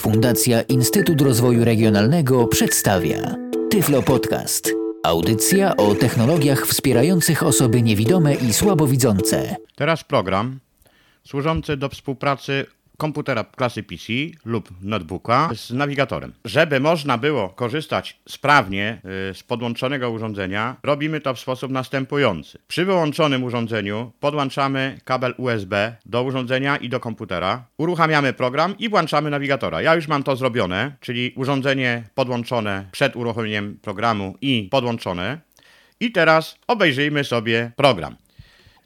Fundacja Instytut Rozwoju Regionalnego przedstawia Tyflo Podcast. Audycja o technologiach wspierających osoby niewidome i słabowidzące. Teraz program służący do współpracy komputera klasy PC lub notebooka z nawigatorem. Żeby można było korzystać sprawnie y, z podłączonego urządzenia, robimy to w sposób następujący. Przy wyłączonym urządzeniu podłączamy kabel USB do urządzenia i do komputera, uruchamiamy program i włączamy nawigatora. Ja już mam to zrobione, czyli urządzenie podłączone przed uruchomieniem programu i podłączone. I teraz obejrzyjmy sobie program.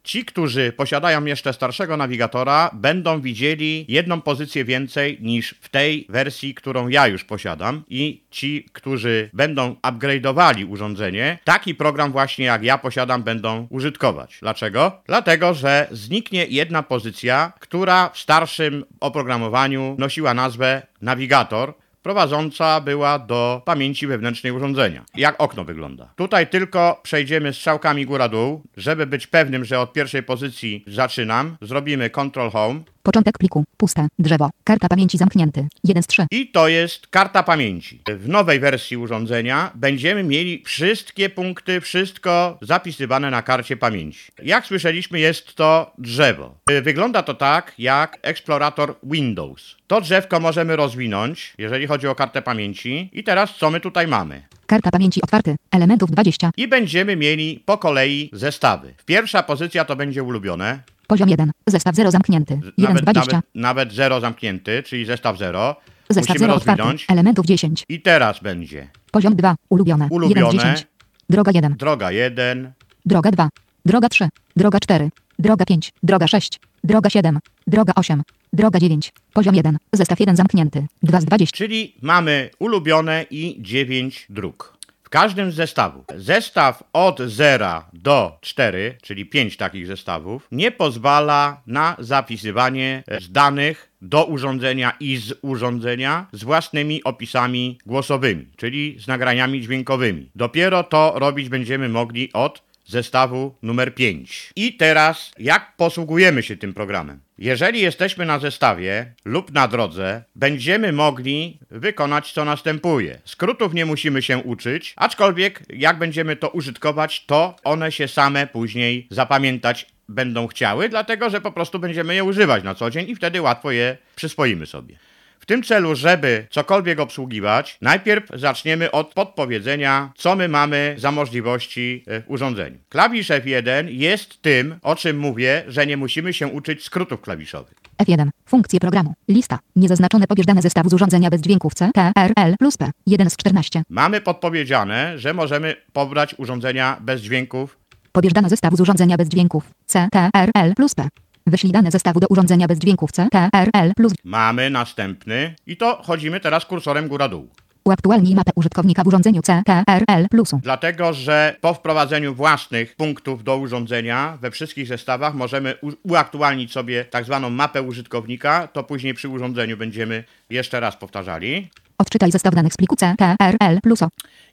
Ci, którzy posiadają jeszcze starszego nawigatora, będą widzieli jedną pozycję więcej niż w tej wersji, którą ja już posiadam. I ci, którzy będą upgrade'owali urządzenie, taki program właśnie jak ja posiadam, będą użytkować. Dlaczego? Dlatego, że zniknie jedna pozycja, która w starszym oprogramowaniu nosiła nazwę nawigator, prowadząca była do pamięci wewnętrznej urządzenia. Jak okno wygląda. Tutaj tylko przejdziemy strzałkami góra-dół, żeby być pewnym, że od pierwszej pozycji zaczynam. Zrobimy Control Home. Początek pliku. Puste. Drzewo. Karta pamięci zamknięty. 1 z 3. I to jest karta pamięci. W nowej wersji urządzenia będziemy mieli wszystkie punkty, wszystko zapisywane na karcie pamięci. Jak słyszeliśmy, jest to drzewo. Wygląda to tak jak eksplorator Windows. To drzewko możemy rozwinąć, jeżeli chodzi o kartę pamięci. I teraz co my tutaj mamy? Karta pamięci otwarty. Elementów 20. I będziemy mieli po kolei zestawy. Pierwsza pozycja to będzie ulubione. Poziom 1. Zestaw 0 zamknięty. 1 z Nawet, 20. nawet, nawet 0 zamknięty, czyli zestaw 0. Zestaw Musimy 0 otwarty. rozwinąć. Elementów 10. I teraz będzie Poziom 2. Ulubione. 1 Ulubione. z 10. Droga 1. droga 1, Droga 2. Droga 3. Droga 4. Droga 5. Droga 6. Droga 7. Droga 8. Droga 9. Poziom 1. Zestaw 1 zamknięty. 2 z 20. czyli mamy ulubione i 9 dróg. W każdym z zestawów. Zestaw od 0 do 4, czyli 5 takich zestawów, nie pozwala na zapisywanie e, z danych do urządzenia i z urządzenia z własnymi opisami głosowymi, czyli z nagraniami dźwiękowymi. Dopiero to robić będziemy mogli od zestawu numer 5. I teraz, jak posługujemy się tym programem? Jeżeli jesteśmy na zestawie lub na drodze, będziemy mogli wykonać co następuje. Skrótów nie musimy się uczyć, aczkolwiek jak będziemy to użytkować, to one się same później zapamiętać będą chciały, dlatego że po prostu będziemy je używać na co dzień i wtedy łatwo je przyswoimy sobie. W tym celu, żeby cokolwiek obsługiwać, najpierw zaczniemy od podpowiedzenia, co my mamy za możliwości e, w urządzeniu. Klawisz F1 jest tym, o czym mówię, że nie musimy się uczyć skrótów klawiszowych. F1. Funkcje programu. Lista. Niezaznaczone pobieżdane zestawu z urządzenia bez dźwięków C, T, R, L plus P. 1 z 14. Mamy podpowiedziane, że możemy pobrać urządzenia bez dźwięków. Pobieżdane zestawu z urządzenia bez dźwięków C, T, R, L plus P. Wyślij dane zestawu do urządzenia bez dźwięków C, T, R, L plus Mamy następny i to chodzimy teraz kursorem góra-dół. Uaktualnij mapę użytkownika w urządzeniu C, T, R, L plusu. Dlatego, że po wprowadzeniu własnych punktów do urządzenia we wszystkich zestawach możemy uaktualnić sobie tak zwaną mapę użytkownika, to później przy urządzeniu będziemy jeszcze raz powtarzali. Odczytaj zestaw danych z pliku C, T, R, L pluso.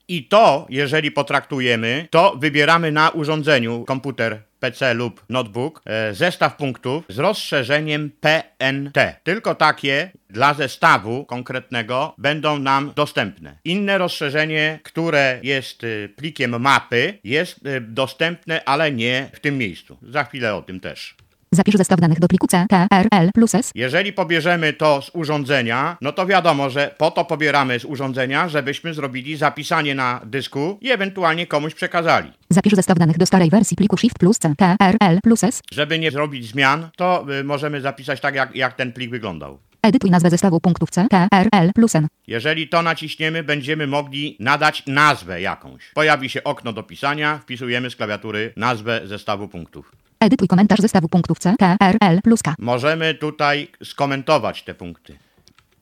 I to, jeżeli potraktujemy, to wybieramy na urządzeniu komputer, PC lub notebook e, zestaw punktów z rozszerzeniem PNT. Tylko takie dla zestawu konkretnego będą nam dostępne. Inne rozszerzenie, które jest y, plikiem mapy, jest y, dostępne, ale nie w tym miejscu. Za chwilę o tym też. Zapisz zestaw danych do pliku C, T, R, L plus S. Jeżeli pobierzemy to z urządzenia, no to wiadomo, że po to pobieramy z urządzenia, żebyśmy zrobili zapisanie na dysku i ewentualnie komuś przekazali. Zapisz zestaw danych do starej wersji pliku Shift plus C, T, R, L plus S. Żeby nie zrobić zmian, to y, możemy zapisać tak, jak, jak ten plik wyglądał. Edytuj nazwę zestawu punktów C, T, R, L plus N. Jeżeli to naciśniemy, będziemy mogli nadać nazwę jakąś. Pojawi się okno do pisania, wpisujemy z klawiatury nazwę zestawu punktów. Edytuj komentarz zestawu punktów C, T, R, L plus K. Możemy tutaj skomentować te punkty.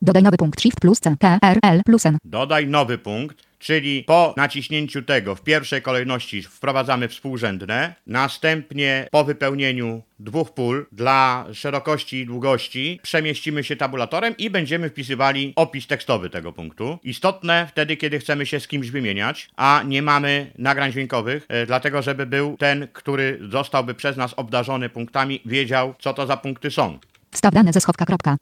Dodaj nowy punkt Shift plus C, T, R, L plus N. Dodaj nowy punkt, czyli po naciśnięciu tego w pierwszej kolejności wprowadzamy współrzędne, następnie po wypełnieniu dwóch pól dla szerokości i długości przemieścimy się tabulatorem i będziemy wpisywali opis tekstowy tego punktu. Istotne wtedy, kiedy chcemy się z kimś wymieniać, a nie mamy nagrań dźwiękowych, e, dlatego żeby był ten, który zostałby przez nas obdarzony punktami, wiedział, co to za punkty są. Wstaw dane ze schowka. Kropka.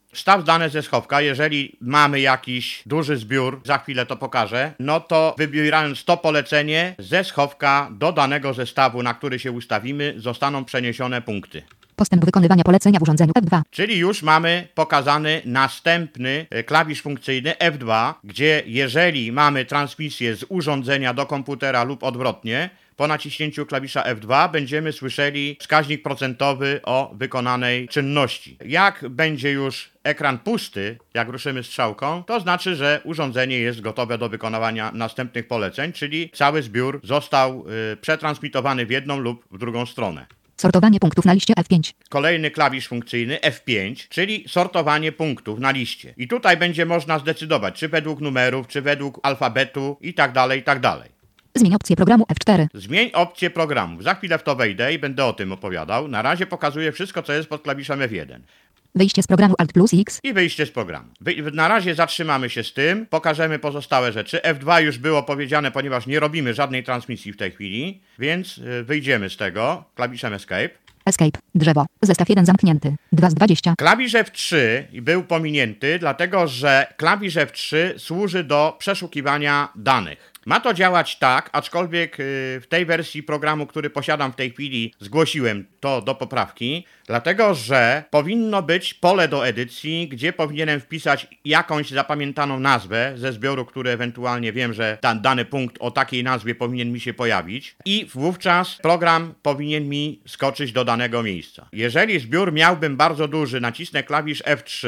Dane ze schowka, jeżeli mamy jakiś duży zbiór, za chwilę to pokażę, no to wybierając to polecenie ze schowka do danego zestawu, na który się ustawimy, zostaną przeniesione punkty. Postęp wykonywania polecenia w urządzeniu F2. Czyli już mamy pokazany następny e, klawisz funkcyjny F2, gdzie jeżeli mamy transmisję z urządzenia do komputera lub odwrotnie, po naciśnięciu klawisza F2 będziemy słyszeli wskaźnik procentowy o wykonanej czynności. Jak będzie już ekran pusty, jak ruszymy strzałką, to znaczy, że urządzenie jest gotowe do wykonywania następnych poleceń, czyli cały zbiór został y, przetransmitowany w jedną lub w drugą stronę. Sortowanie punktów na liście F5. Kolejny klawisz funkcyjny F5, czyli sortowanie punktów na liście. I tutaj będzie można zdecydować, czy według numerów, czy według alfabetu i tak dalej, i tak dalej. Zmień opcję programu F4. Zmień opcję programów. Za chwilę w to wejdę i będę o tym opowiadał. Na razie pokazuję wszystko, co jest pod klawiszem F1. Wyjście z programu Alt plus X. I wyjście z programu. Wy, na razie zatrzymamy się z tym, pokażemy pozostałe rzeczy. F2 już było powiedziane, ponieważ nie robimy żadnej transmisji w tej chwili, więc y, wyjdziemy z tego klawiszem Escape. Escape. Drzewo. Zestaw 1 zamknięty. 2 z 20. Klawisz F3 był pominięty, dlatego że klawisz F3 służy do przeszukiwania danych. Ma to działać tak, aczkolwiek y, w tej wersji programu, który posiadam w tej chwili, zgłosiłem to do poprawki, dlatego że powinno być pole do edycji, gdzie powinienem wpisać jakąś zapamiętaną nazwę ze zbioru, który ewentualnie wiem, że ten dany punkt o takiej nazwie powinien mi się pojawić i wówczas program powinien mi skoczyć do danego miejsca. Jeżeli zbiór miałbym bardzo duży, nacisnę klawisz F3,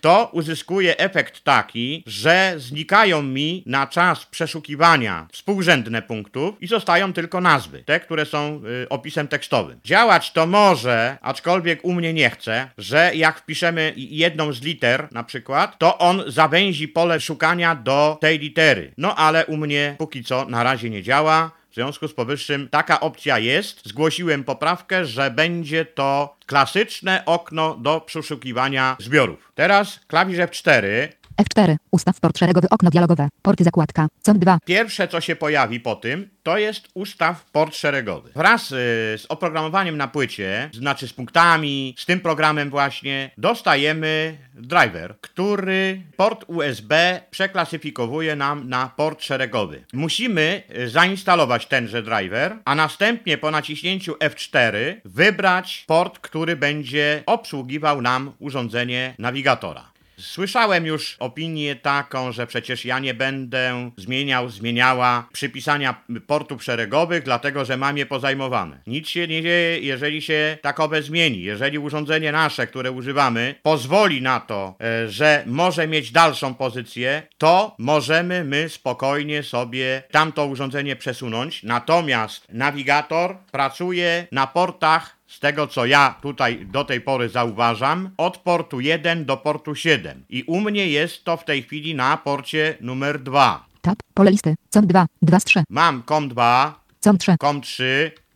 to uzyskuje efekt taki, że znikają mi na czas przeszukiwania współrzędne punktów i zostają tylko nazwy, te, które są y, opisem tekstowym. Działać to może, aczkolwiek u mnie nie chce, że jak wpiszemy jedną z liter na przykład, to on zawęzi pole szukania do tej litery. No ale u mnie póki co na razie nie działa. W związku z powyższym taka opcja jest. Zgłosiłem poprawkę, że będzie to klasyczne okno do przeszukiwania zbiorów. Teraz klawisz F4 F4. Ustaw port szeregowy okno dialogowe. Porty zakładka. COM 2. Pierwsze, co się pojawi po tym, to jest ustaw port szeregowy. Wraz y, z oprogramowaniem na płycie, znaczy z punktami, z tym programem właśnie, dostajemy driver, który port USB przeklasyfikowuje nam na port szeregowy. Musimy y, zainstalować tenże driver, a następnie po naciśnięciu F4 wybrać port, który będzie obsługiwał nam urządzenie nawigatora. Słyszałem już opinię taką, że przecież ja nie będę zmieniał, zmieniała przypisania portów szeregowych, dlatego że mam je pozajmowane. Nic się nie dzieje, jeżeli się takowe zmieni. Jeżeli urządzenie nasze, które używamy, pozwoli na to, e, że może mieć dalszą pozycję, to możemy my spokojnie sobie tamto urządzenie przesunąć. Natomiast nawigator pracuje na portach z tego co ja tutaj do tej pory zauważam, od portu 1 do portu 7. I u mnie jest to w tej chwili na porcie numer 2. Tab. Pole listy. COM 2. 2 z 3. Mam COM2, COM 3. COM3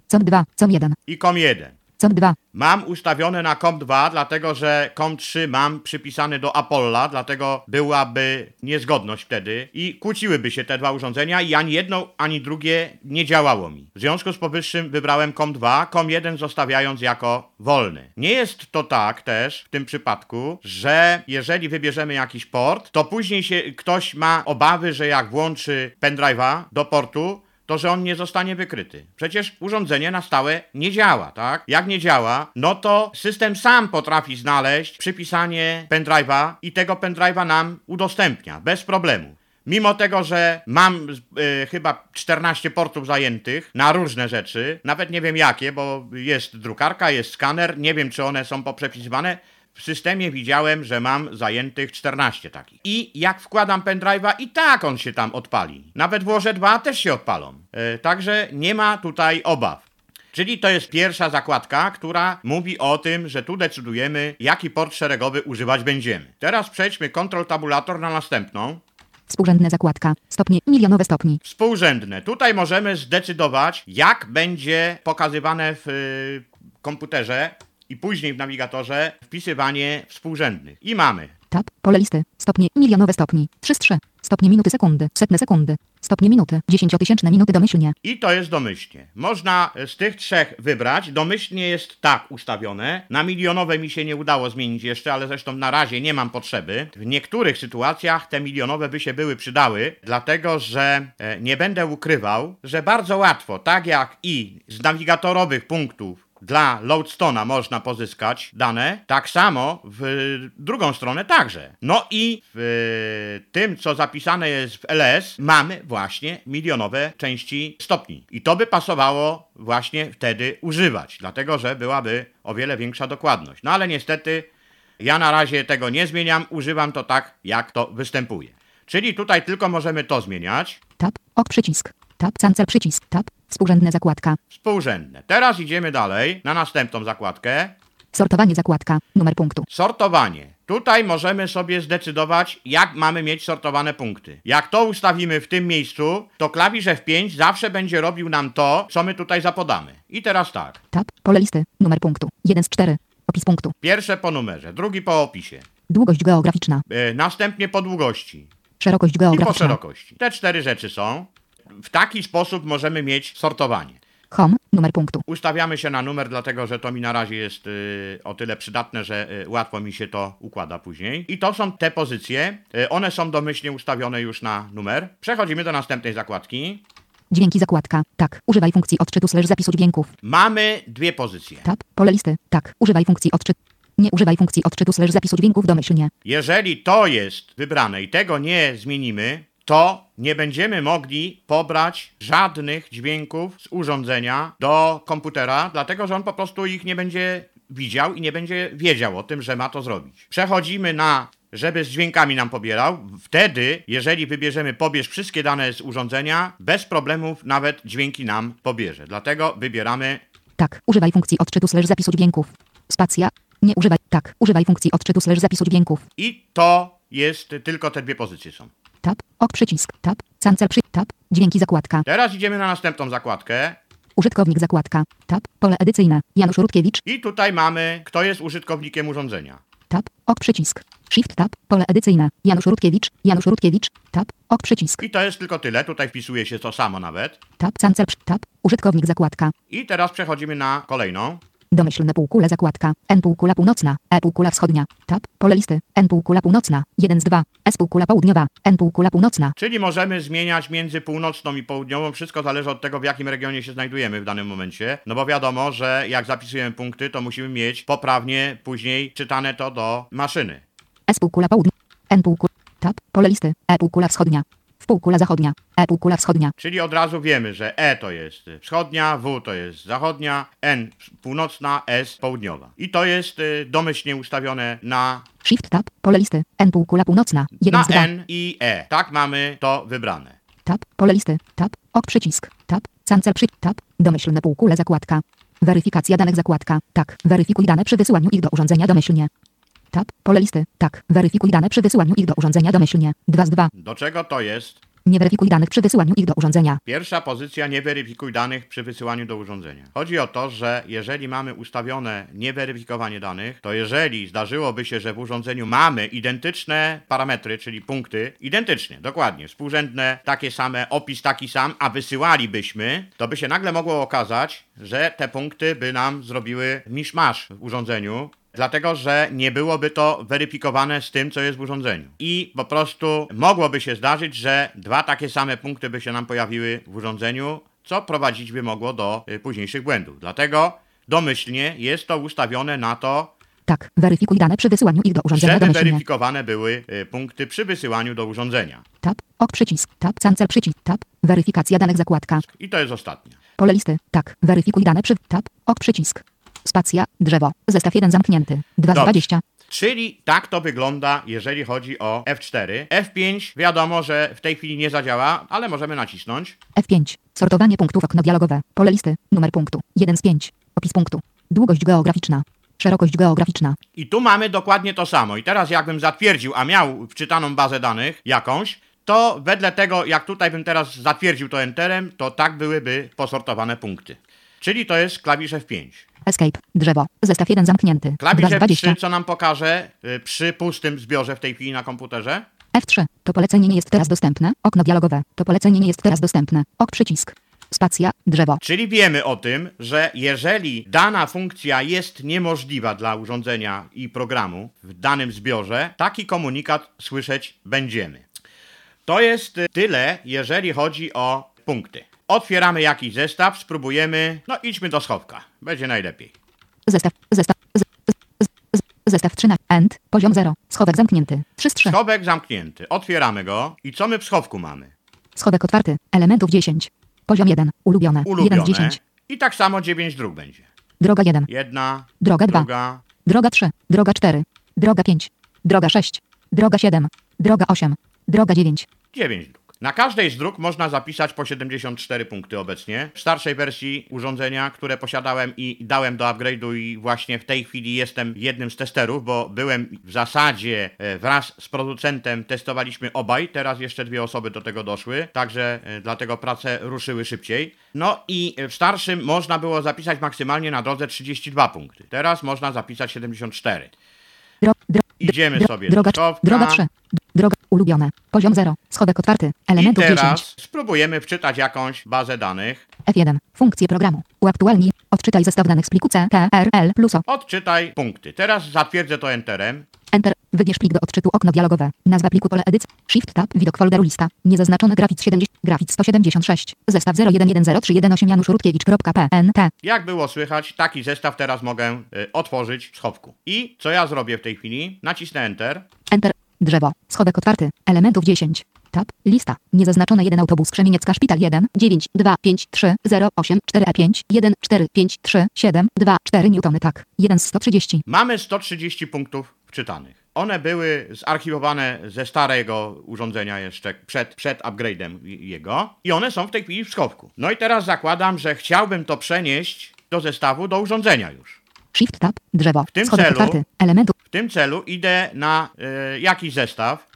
COM 2. COM 1. i COM1. COM 2. Mam ustawione na COM2, dlatego że COM3 mam przypisany do Apolla, dlatego byłaby niezgodność wtedy i kłóciłyby się te dwa urządzenia i ani jedno, ani drugie nie działało mi. W związku z powyższym wybrałem COM2, COM1 zostawiając jako wolny. Nie jest to tak też w tym przypadku, że jeżeli wybierzemy jakiś port, to później się ktoś ma obawy, że jak włączy pendrive'a do portu, to że on nie zostanie wykryty. Przecież urządzenie na stałe nie działa, tak? Jak nie działa, no to system sam potrafi znaleźć przypisanie pendrive'a i tego pendrive'a nam udostępnia bez problemu. Mimo tego, że mam y, chyba 14 portów zajętych na różne rzeczy, nawet nie wiem jakie, bo jest drukarka, jest skaner, nie wiem czy one są poprzepisywane, w systemie widziałem, że mam zajętych 14 takich. I jak wkładam pendrive'a, i tak on się tam odpali. Nawet włożę dwa, też się odpalą. E, także nie ma tutaj obaw. Czyli to jest pierwsza zakładka, która mówi o tym, że tu decydujemy, jaki port szeregowy używać będziemy. Teraz przejdźmy Ctrl Tabulator na następną. Współrzędne zakładka. Stopnie. Milionowe stopni. Współrzędne. Tutaj możemy zdecydować, jak będzie pokazywane w y, komputerze i później w nawigatorze wpisywanie współrzędnych. I mamy Tab. Pole listy. Stopnie. Milionowe stopni. 3 z 3. Stopnie minuty sekundy. Setne sekundy. Stopnie minuty. Dziesięciotysięczne minuty domyślnie. I to jest domyślnie. Można z tych trzech wybrać. Domyślnie jest tak ustawione. Na milionowe mi się nie udało zmienić jeszcze, ale zresztą na razie nie mam potrzeby. W niektórych sytuacjach te milionowe by się były przydały, dlatego że e, nie będę ukrywał, że bardzo łatwo, tak jak i z nawigatorowych punktów dla Loadstona można pozyskać dane, tak samo w drugą stronę także. No i w tym, co zapisane jest w LS, mamy właśnie milionowe części stopni. I to by pasowało właśnie wtedy używać, dlatego że byłaby o wiele większa dokładność. No ale niestety ja na razie tego nie zmieniam, używam to tak, jak to występuje. Czyli tutaj tylko możemy to zmieniać. Tab. Ok przycisk. Tab. Cancel przycisk. Tab. Współrzędne zakładka. Współrzędne. Teraz idziemy dalej na następną zakładkę. Sortowanie zakładka. Numer punktu. Sortowanie. Tutaj możemy sobie zdecydować, jak mamy mieć sortowane punkty. Jak to ustawimy w tym miejscu, to klawisz F5 zawsze będzie robił nam to, co my tutaj zapodamy. I teraz tak. Tab. Pole listy. Numer punktu. 1 z 4. Opis punktu. Pierwsze po numerze, drugi po opisie. Długość geograficzna. Yy, następnie po długości Szerokość i po geograficzna. szerokości. Te cztery rzeczy są. W taki sposób możemy mieć sortowanie. Home. Numer punktu. Ustawiamy się na numer, dlatego że to mi na razie jest y, o tyle przydatne, że y, łatwo mi się to układa później. I to są te pozycje. Y, one są domyślnie ustawione już na numer. Przechodzimy do następnej zakładki. Dźwięki zakładka. Tak. Używaj funkcji odczytu slash zapisu dźwięków. Mamy dwie pozycje. Tab. Pole listy. Tak. Używaj funkcji odczyt. Nie używaj funkcji odczytu slash zapisu dźwięków domyślnie. Jeżeli to jest wybrane i tego nie zmienimy, to nie będziemy mogli pobrać żadnych dźwięków z urządzenia do komputera, dlatego że on po prostu ich nie będzie widział i nie będzie wiedział o tym, że ma to zrobić. Przechodzimy na żeby z dźwiękami nam pobierał. Wtedy, jeżeli wybierzemy pobierz wszystkie dane z urządzenia, bez problemów nawet dźwięki nam pobierze. Dlatego wybieramy Tak. Używaj funkcji odczytu slash zapisu dźwięków. Spacja. Nie używaj. Tak. Używaj funkcji odczytu slash zapisu dźwięków. i to jest tylko te dwie pozycje są. Tab. Ok przycisk. Tab. Cancel przy. Tab. Dźwięki zakładka. Teraz idziemy na następną zakładkę Użytkownik zakładka. Tab. Pole edycyjne. Janusz Rutkiewicz. i tutaj mamy, kto jest użytkownikiem urządzenia. Tab. Ok przycisk. Shift tab. Pole edycyjne. Janusz Rutkiewicz. Janusz Rutkiewicz. Tab. Ok przycisk. I to jest tylko tyle, tutaj wpisuje się to samo nawet. Tab. Cancel. Tab. Użytkownik zakładka. I teraz przechodzimy na kolejną. Domyślne półkule zakładka. N półkula północna. E półkula wschodnia. Tab. Pole listy. N półkula północna. 1 z 2. S półkula południowa. N półkula północna. Czyli możemy zmieniać między północną i południową. Wszystko zależy od tego, w jakim regionie się znajdujemy w danym momencie. No bo wiadomo, że jak zapisujemy punkty, to musimy mieć poprawnie później czytane to do maszyny. S półkula południa. N półkula. Tab. Pole listy. E półkula wschodnia. W półkula zachodnia. E półkula wschodnia. Czyli od razu wiemy, że E to jest wschodnia, W to jest zachodnia, N północna, S południowa. I to jest y, domyślnie ustawione na, Shift tab. Pole listy. N półkula północna. 1 na z 2. N i E. Tak mamy to wybrane. Tab. Pole listy. Tab. Ok przycisk. Tab. Cancel przy. Tab. Domyślne półkule zakładka. Weryfikacja danych zakładka. Tak. Weryfikuj dane przy wysyłaniu ich do urządzenia domyślnie. Tab. Pole listy. Tak. Weryfikuj dane przy wysyłaniu ich do urządzenia domyślnie. 2 z 2. Do czego to jest? Nie weryfikuj danych przy wysyłaniu ich do urządzenia. Pierwsza pozycja nie weryfikuj danych przy wysyłaniu do urządzenia. Chodzi o to, że jeżeli mamy ustawione nieweryfikowanie danych, to jeżeli zdarzyłoby się, że w urządzeniu mamy identyczne parametry, czyli punkty, identycznie, dokładnie, współrzędne, takie same, opis taki sam, a wysyłalibyśmy, to by się nagle mogło okazać, że te punkty by nam zrobiły miszmasz w urządzeniu, Dlatego, że nie byłoby to weryfikowane z tym, co jest w urządzeniu. I po prostu mogłoby się zdarzyć, że dwa takie same punkty by się nam pojawiły w urządzeniu, co prowadzić by mogło do y, późniejszych błędów. Dlatego domyślnie jest to ustawione na to, Tak. Weryfikuj dane przy wysyłaniu ich do urządzenia żeby domyślnie. weryfikowane były y, punkty przy wysyłaniu do urządzenia. Tab. Ok przycisk. Tab. Cancel przycisk. Tab. Weryfikacja danych zakładka. I to jest ostatnia. Pole listy. Tak. Weryfikuj dane przy. Tab. Ok przycisk. Spacja. Drzewo. Zestaw 1 zamknięty. 2 z Dobrze. 20. Czyli tak to wygląda, jeżeli chodzi o F4. F5 wiadomo, że w tej chwili nie zadziała, ale możemy nacisnąć. F5. Sortowanie punktów okno dialogowe. Pole listy. Numer punktu. 1 z 5. Opis punktu. Długość geograficzna. Szerokość geograficzna. I tu mamy dokładnie to samo. I teraz jakbym zatwierdził, a miał wczytaną bazę danych jakąś, to wedle tego, jak tutaj bym teraz zatwierdził to Enterem, to tak byłyby posortowane punkty. Czyli to jest klawisz F5. Escape. Drzewo. Zestaw 1 zamknięty. 2 Klawisz z 20. F3, co nam pokaże y, przy pustym zbiorze w tej chwili na komputerze. F3. To polecenie nie jest teraz dostępne. Okno dialogowe. To polecenie nie jest teraz dostępne. Ok przycisk. Spacja. Drzewo. Czyli wiemy o tym, że jeżeli dana funkcja jest niemożliwa dla urządzenia i programu w danym zbiorze, taki komunikat słyszeć będziemy. To jest y, tyle, jeżeli chodzi o punkty. Otwieramy jakiś zestaw, spróbujemy, no idźmy do schowka, będzie najlepiej. Zestaw. Zestaw. Z, z, z, zestaw 13. End. Poziom 0. Schowek zamknięty. 3 z 3. Schowek zamknięty, otwieramy go i co my w schowku mamy? Schowek otwarty. Elementów 10. Poziom 1. Ulubione. 1 Ulubione. z 10. I tak samo 9 dróg będzie. Droga 1. Jedna, Droga 2. druga, Droga 3. Droga 4. Droga 5. Droga 6. Droga 7. Droga 8. Droga 9. 9 dróg. Na każdej z dróg można zapisać po 74 punkty obecnie. W starszej wersji urządzenia, które posiadałem i dałem do upgrade'u i właśnie w tej chwili jestem jednym z testerów, bo byłem w zasadzie e, wraz z producentem, testowaliśmy obaj, teraz jeszcze dwie osoby do tego doszły, także e, dlatego prace ruszyły szybciej. No i w starszym można było zapisać maksymalnie na drodze 32 punkty. Teraz można zapisać 74. Dro, dro, Idziemy dro, sobie droga, do droga 3. Droga ulubione. Poziom 0. Schowek otwarty. I Elementów teraz 10. spróbujemy wczytać jakąś bazę danych. F1. Funkcje programu. Uaktualnij. Odczytaj zestaw danych z pliku C, T, R, L, plus O. Odczytaj punkty. Teraz zatwierdzę to Enterem. Enter. Wybierz plik do odczytu okno dialogowe. Nazwa pliku pole edycji. Shift tab. Widok folderu lista. Niezaznaczony grafit 70. Grafit 176. Zestaw 0110318 Janusz Rutkiewicz.pnt. Jak było słychać, taki zestaw teraz mogę y, otworzyć w schowku. I co ja zrobię w tej chwili? Nacisnę Enter. Enter. Drzewo. Schowek otwarty. Elementów 10. Tab. Lista. Niezaznaczone 1 autobus Krzemieniecka Szpital 1 9 2 5 3 0 8 4 E 5 1 4 5 3 7 2 4 Newtony tak. 1 z 130. Mamy 130 punktów wczytanych. One były zarchiwowane ze starego urządzenia jeszcze przed, przed upgrade'em jego i one są w tej chwili w schowku. No i teraz zakładam, że chciałbym to przenieść do zestawu, do urządzenia już. Shift tab. Drzewo. tym Schowek celu- otwarty. Elementów. W tym celu idę na y, jakiś zestaw.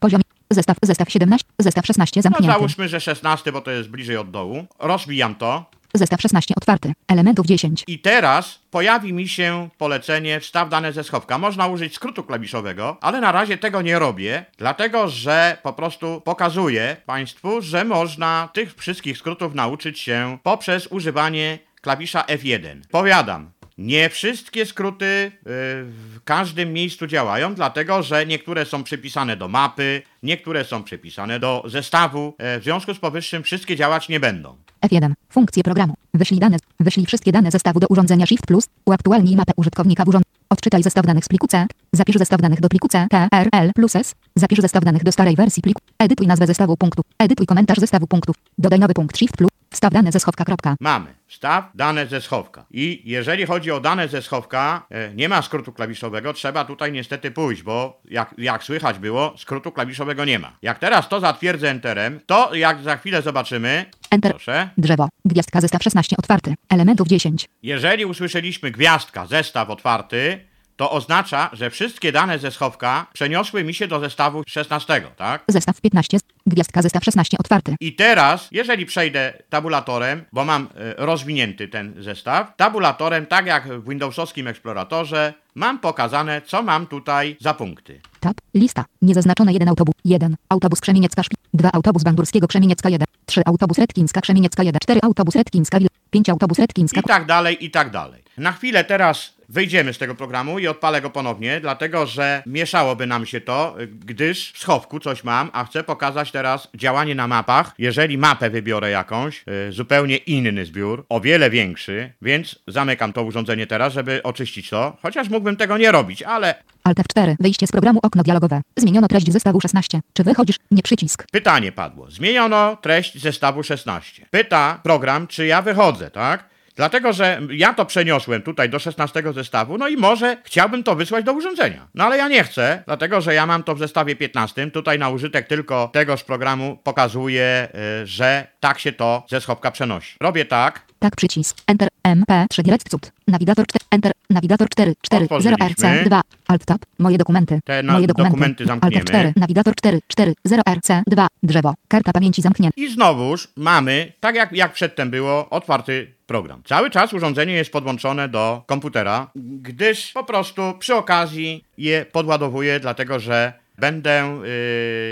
Poziom. Zestaw. Zestaw 17. Zestaw 16 No zamknięty. załóżmy, że 16, bo to jest bliżej od dołu. Rozwijam to. Zestaw 16 otwarty. Elementów 10. I teraz pojawi mi się polecenie wstaw dane ze schowka. Można użyć skrótu klawiszowego, ale na razie tego nie robię, dlatego że po prostu pokazuję Państwu, że można tych wszystkich skrótów nauczyć się poprzez używanie klawisza F1. Powiadam, nie wszystkie skróty y, w każdym miejscu działają, dlatego że niektóre są przypisane do mapy, niektóre są przypisane do zestawu. E, W związku z powyższym wszystkie działać nie będą. F1. Funkcje programu. Wyślij dane. Wyślij wszystkie dane zestawu do urządzenia Shift plus. Uaktualnij mapę użytkownika w urządzeniu. Odczytaj zestaw danych z pliku C. Zapisz zestaw danych do pliku C, T, R, L plus S. Zapisz zestaw danych do starej wersji pliku. Edytuj nazwę zestawu punktów. Edytuj komentarz zestawu punktów. Dodaj nowy punkt Shift plus. Wstaw dane ze schowka. Kropka. Mamy wstaw dane ze schowka. I jeżeli chodzi o dane ze schowka, e, nie ma skrótu klawiszowego, trzeba tutaj niestety pójść, bo jak, jak słychać było, skrótu klawiszowego nie ma. Jak teraz to zatwierdzę Enterem, to jak za chwilę zobaczymy, Enter. proszę, Drzewo. Gwiazdka zestaw 16 otwarty. Elementów 10. jeżeli usłyszeliśmy gwiazdka, zestaw otwarty, to oznacza, że wszystkie dane ze schowka przeniosły mi się do zestawu 16, tak? Zestaw 15. Gwiazdka zestaw 16 otwarty. I teraz, jeżeli przejdę tabulatorem, bo mam e, rozwinięty ten zestaw, tabulatorem, tak jak w Windowsowskim Exploratorze, mam pokazane, co mam tutaj za punkty. Tab. Lista. Niezaznaczone 1 autobus. 1. Autobus Krzemieniecka Szpi. 2 autobus Bandurskiego Krzemieniecka 1. 3 autobus Redkińska Krzemieniecka 1. 4 autobus Redkińska 5 autobus Redkińska. I tak dalej, i tak dalej. Na chwilę teraz wyjdziemy z tego programu i odpalę go ponownie, dlatego że mieszałoby nam się to, gdyż w schowku coś mam, a chcę pokazać teraz działanie na mapach. Jeżeli mapę wybiorę jakąś, y, zupełnie inny zbiór, o wiele większy, więc zamykam to urządzenie teraz, żeby oczyścić to, chociaż mógłbym tego nie robić, ale Alt F4. Wyjście z programu okno dialogowe. Zmieniono treść zestawu 16. Czy wychodzisz? Nie przycisk. Pytanie padło. Zmieniono treść zestawu 16. Pyta program, czy ja wychodzę, tak? Dlatego, że ja to przeniosłem tutaj do 16 zestawu, no i może chciałbym to wysłać do urządzenia. No ale ja nie chcę, dlatego że ja mam to w zestawie 15. Tutaj na użytek tylko tegoż programu pokazuje, y, że tak się to ze schowka przenosi. Robię tak, Tak przycisk. Enter. MP3 Direct Cud. Nawigator 4. Enter. Nawigator 4. 4. 0 Otworzyliśmy. RC 2. Alt Tab. Moje dokumenty. Te na- Moje dokumenty. dokumenty zamkniemy. Alt 4. Nawigator 4. 4. 0 RC 2. Drzewo. Karta pamięci zamknięta. I znowuż mamy, tak jak, jak przedtem było, otwarty program. Cały czas urządzenie jest podłączone do komputera, gdyż po prostu przy okazji je podładowuję, dlatego że będę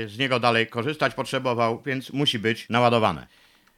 yy, z niego dalej korzystać, potrzebował, więc musi być naładowane.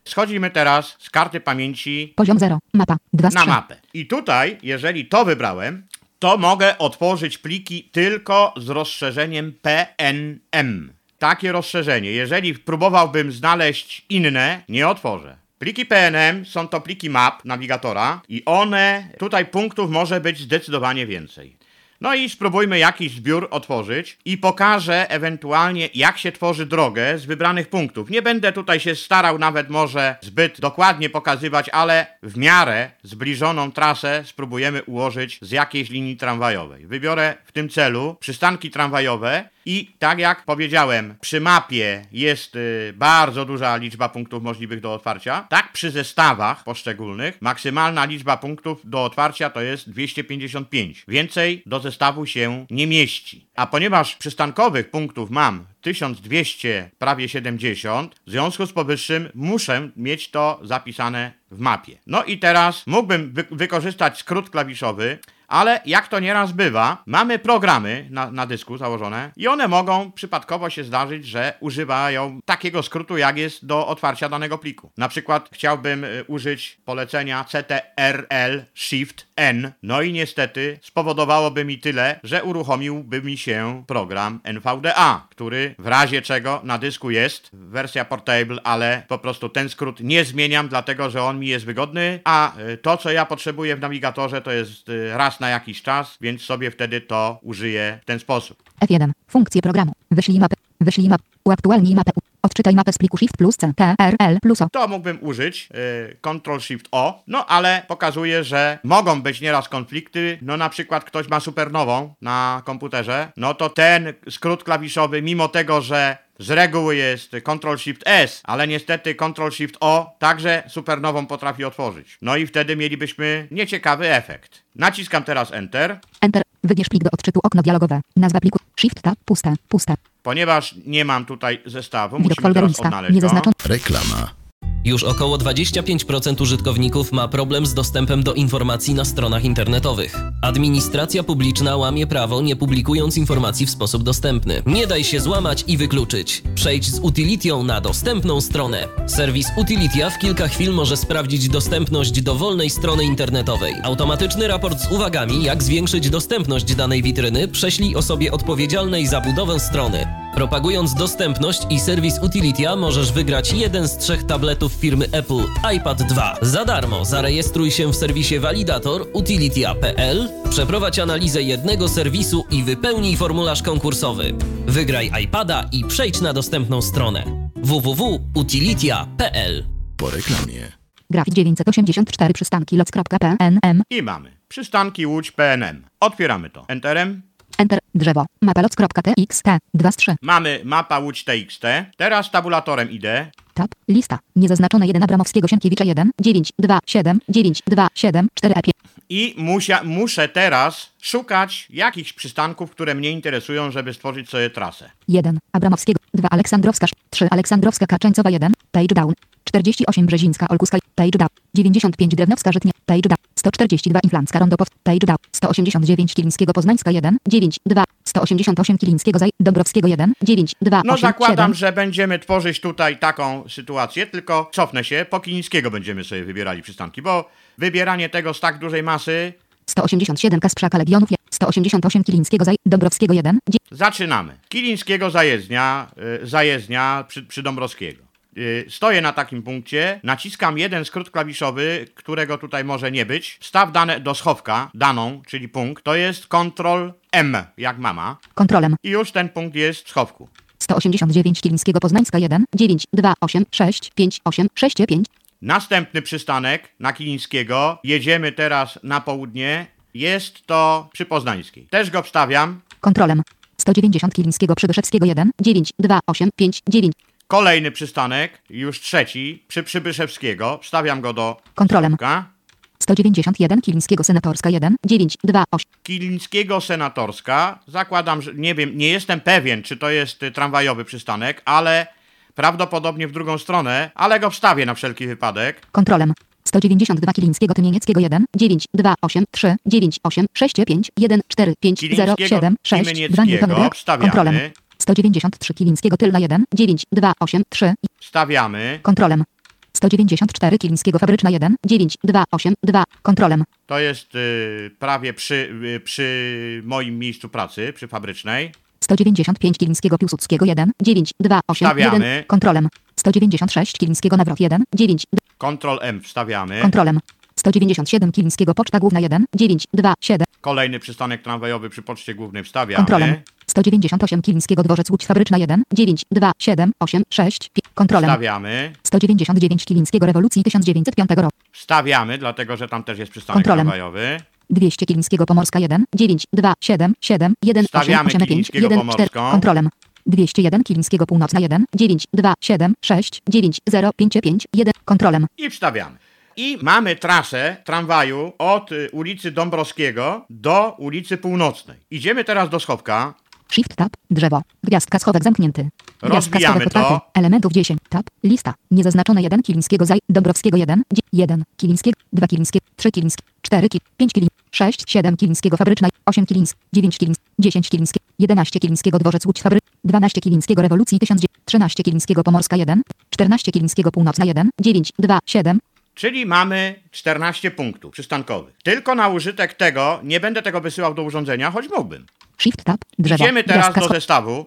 Schodzimy teraz z karty pamięci Poziom 0. Mapa. 2 z na 3. mapę. I tutaj, jeżeli to wybrałem, to mogę otworzyć pliki tylko z rozszerzeniem PNM. Takie rozszerzenie. Jeżeli próbowałbym znaleźć inne, nie otworzę. Pliki PNM są to pliki map nawigatora i one, tutaj punktów może być zdecydowanie więcej. No i spróbujmy jakiś zbiór otworzyć i pokażę ewentualnie jak się tworzy drogę z wybranych punktów. Nie będę tutaj się starał nawet może zbyt dokładnie pokazywać, ale w miarę zbliżoną trasę spróbujemy ułożyć z jakiejś linii tramwajowej. Wybiorę w tym celu przystanki tramwajowe i tak jak powiedziałem, przy mapie jest y, bardzo duża liczba punktów możliwych do otwarcia. Tak przy zestawach poszczególnych maksymalna liczba punktów do otwarcia to jest 255. Więcej do zestawu się nie mieści. A ponieważ przystankowych punktów mam 1200, prawie 70, w związku z powyższym muszę mieć to zapisane w mapie. No i teraz mógłbym wy- wykorzystać skrót klawiszowy, ale jak to nieraz bywa, mamy programy na, na dysku założone i one mogą przypadkowo się zdarzyć, że używają takiego skrótu, jak jest do otwarcia danego pliku. Na przykład chciałbym y, użyć polecenia CTRL Shift N, no i niestety spowodowałoby mi tyle, że uruchomiłby mi się program NVDA, który w razie czego na dysku jest, wersja portable, ale po prostu ten skrót nie zmieniam, dlatego że on mi jest wygodny, a y, to, co ja potrzebuję w nawigatorze, to jest y, raz na jakiś czas, więc sobie wtedy to użyję w ten sposób. F1. Funkcje programu. Wyślij mapę. Wyślij mapę. Uaktualnij mapę. Odczytaj mapę z pliku Shift plus C. T, R, L plus O. To mógłbym użyć, y, Ctrl Shift O, no ale pokazuje, że mogą być nieraz konflikty, no na przykład ktoś ma supernową na komputerze, no to ten skrót klawiszowy, mimo tego, że z reguły jest Ctrl Shift S, ale niestety Ctrl Shift O także supernową potrafi otworzyć. No i wtedy mielibyśmy nieciekawy efekt. Naciskam teraz Enter. Enter. Wybierz plik do odczytu. Okno dialogowe. Nazwa pliku. Shift tab. Puste. Puste. Ponieważ nie mam tutaj zestawu, Widok musimy teraz odnaleźć. Reklama. Już około 25% użytkowników ma problem z dostępem do informacji na stronach internetowych. Administracja publiczna łamie prawo, nie publikując informacji w sposób dostępny. Nie daj się złamać i wykluczyć. Przejdź z Utilitią na dostępną stronę. Serwis Utilitia w kilka chwil może sprawdzić dostępność dowolnej strony internetowej. Automatyczny raport z uwagami, jak zwiększyć dostępność danej witryny, prześlij osobie odpowiedzialnej za budowę strony. Propagując dostępność i serwis Utilitia możesz wygrać jeden z trzech tabletów firmy Apple iPad 2. Za darmo zarejestruj się w serwisie Validator utilitia.pl, przeprowadź analizę jednego serwisu i wypełnij formularz konkursowy. Wygraj iPada i przejdź na dostępną stronę www.utilitia.pl. Po reklamie. Grafik 984 przystanki loc.pnm. I mamy przystanki Łódź PNM. Otwieramy to. Enterem. Drzewo. Mapa loc.txt. 2 z 3. Mamy mapa Łódź TXT. Teraz tabulatorem idę. Tab. Lista. Niezaznaczone 1 Abramowskiego Sienkiewicza 1. 9, 2, 7, 9, 2, 7, 4 E5. I musia, muszę teraz szukać jakichś przystanków, które mnie interesują, żeby stworzyć sobie trasę. 1. Abramowskiego. 2. Aleksandrowska. 3. Aleksandrowska Kaczeńcowa 1. Page down. 48 Brzezińska Olkuska. Page down. 95 Drewnowska Żytnia. Page down. 142 Inflancka Rondopow. Page down. 189 Kilińskiego Poznańska 1. 9, 2. 188 Kilińskiego Zaj. Dąbrowskiego 1. 9, 2, No 8, zakładam, 7. że będziemy tworzyć tutaj taką sytuację, tylko cofnę się, po Kilińskiego będziemy sobie wybierali przystanki, bo wybieranie tego z tak dużej masy 187 Kasprzaka Legionów. 188 Kilińskiego Zaj. Dąbrowskiego 1. Zaczynamy. Kilińskiego zajezdnia, y, zajezdnia przy, przy Dąbrowskiego. Y, stoję na takim punkcie, naciskam jeden skrót klawiszowy, którego tutaj może nie być. Wstaw dane do schowka, daną, czyli punkt. To jest Ctrl M, jak mama. Kontrolem. I już ten punkt jest w schowku. 189 Kilińskiego Poznańska 1. 9, 2, 8, 6, 5, 8, 6, 5. Następny przystanek na Kilińskiego. Jedziemy teraz na południe. Jest to przy Poznańskiej. Też go wstawiam. Kontrolem. 190 Kilińskiego Przybyszewskiego 1. 9, 2, 8, 5, 9. Kolejny przystanek, już trzeci, przy Przybyszewskiego. Wstawiam go do Kontrolem. schowka. 191 Kilińskiego Senatorska 1. 9, 2, 8. Kilińskiego Senatorska. Zakładam, że nie wiem, nie jestem pewien, czy to jest y, tramwajowy przystanek, ale prawdopodobnie w drugą stronę, ale go wstawię na wszelki wypadek. Kontrolem. 192 Kilińskiego Tymienieckiego 1. 9, 2, 8, 3, 9, 8, 6, 5, 1, 4, 5, 0, Kilińskiego 7, 6, 2 Tymienieckiego Newton Kontrolem. Wstawiamy. 193 Kilińskiego Tylna 1, 9, 2, 8, 3. Wstawiamy. Kontrolem. 194 Kilińskiego Fabryczna 1, 9, 2, 8, 2. Kontrolem. To jest y, prawie przy, y, przy moim miejscu pracy, przy fabrycznej. 195 Kilińskiego Piłsudskiego 1, 9, 2, 8, Stawiamy. 1. Kontrolem. 196 Kilińskiego Nawrot 1, 9, Ctrl M wstawiamy. Kontrolem. 197 Kilińskiego Poczta Główna 1, 9, 2, 7. Kolejny przystanek tramwajowy przy poczcie głównej wstawiamy. Kontrolem. 198 Kilińskiego Dworzec Łódź Fabryczna 1, 9, 2, 7, 8, 6, 5. Kontrolem. Wstawiamy. 199 Kilińskiego Rewolucji 1905 roku. Wstawiamy, dlatego że tam też jest przystanek Kontrolem. tramwajowy. 200 Kilińskiego Pomorska 1, 9, 2, 7, 7, 1, 8, Stawiamy 8, 5, Kilińskiego 1, 4. Pomorską. Kontrolem. 201 Kilińskiego Północna 1, 9, 2, 7, 6, 9, 0, 5, 5, 1. Kontrolem. I wstawiamy. I mamy trasę tramwaju od y, ulicy Dąbrowskiego do ulicy Północnej. Idziemy teraz do schowka. Shift tab, drzewo, gwiazdka schowek zamknięty. Gwiazdka Rozbijamy schowek to. otwarty, elementów 10, tab, lista, niezaznaczone 1 Kilińskiego Zaj, Dąbrowskiego 1, 1 Kilińskiego, 2 Kilińskiego, 3 Kilińskiego, 4 Kil, 5 Kiliń, 6, 7 Kilińskiego Fabryczna, 8 Kilińsk, 9 Kilińsk, 10 Kilińskiego, 11 Kilińskiego Dworzec Łódź Fabry, 12 Kilińskiego Rewolucji 1000, 13 Kilińskiego Pomorska 1, 14 Kilińskiego Północna 1, 9, 2, 7, Czyli mamy 14 punktów przystankowych. Tylko na użytek tego nie będę tego wysyłał do urządzenia, choć mógłbym. Shift tab, drzewo, Idziemy teraz do zestawu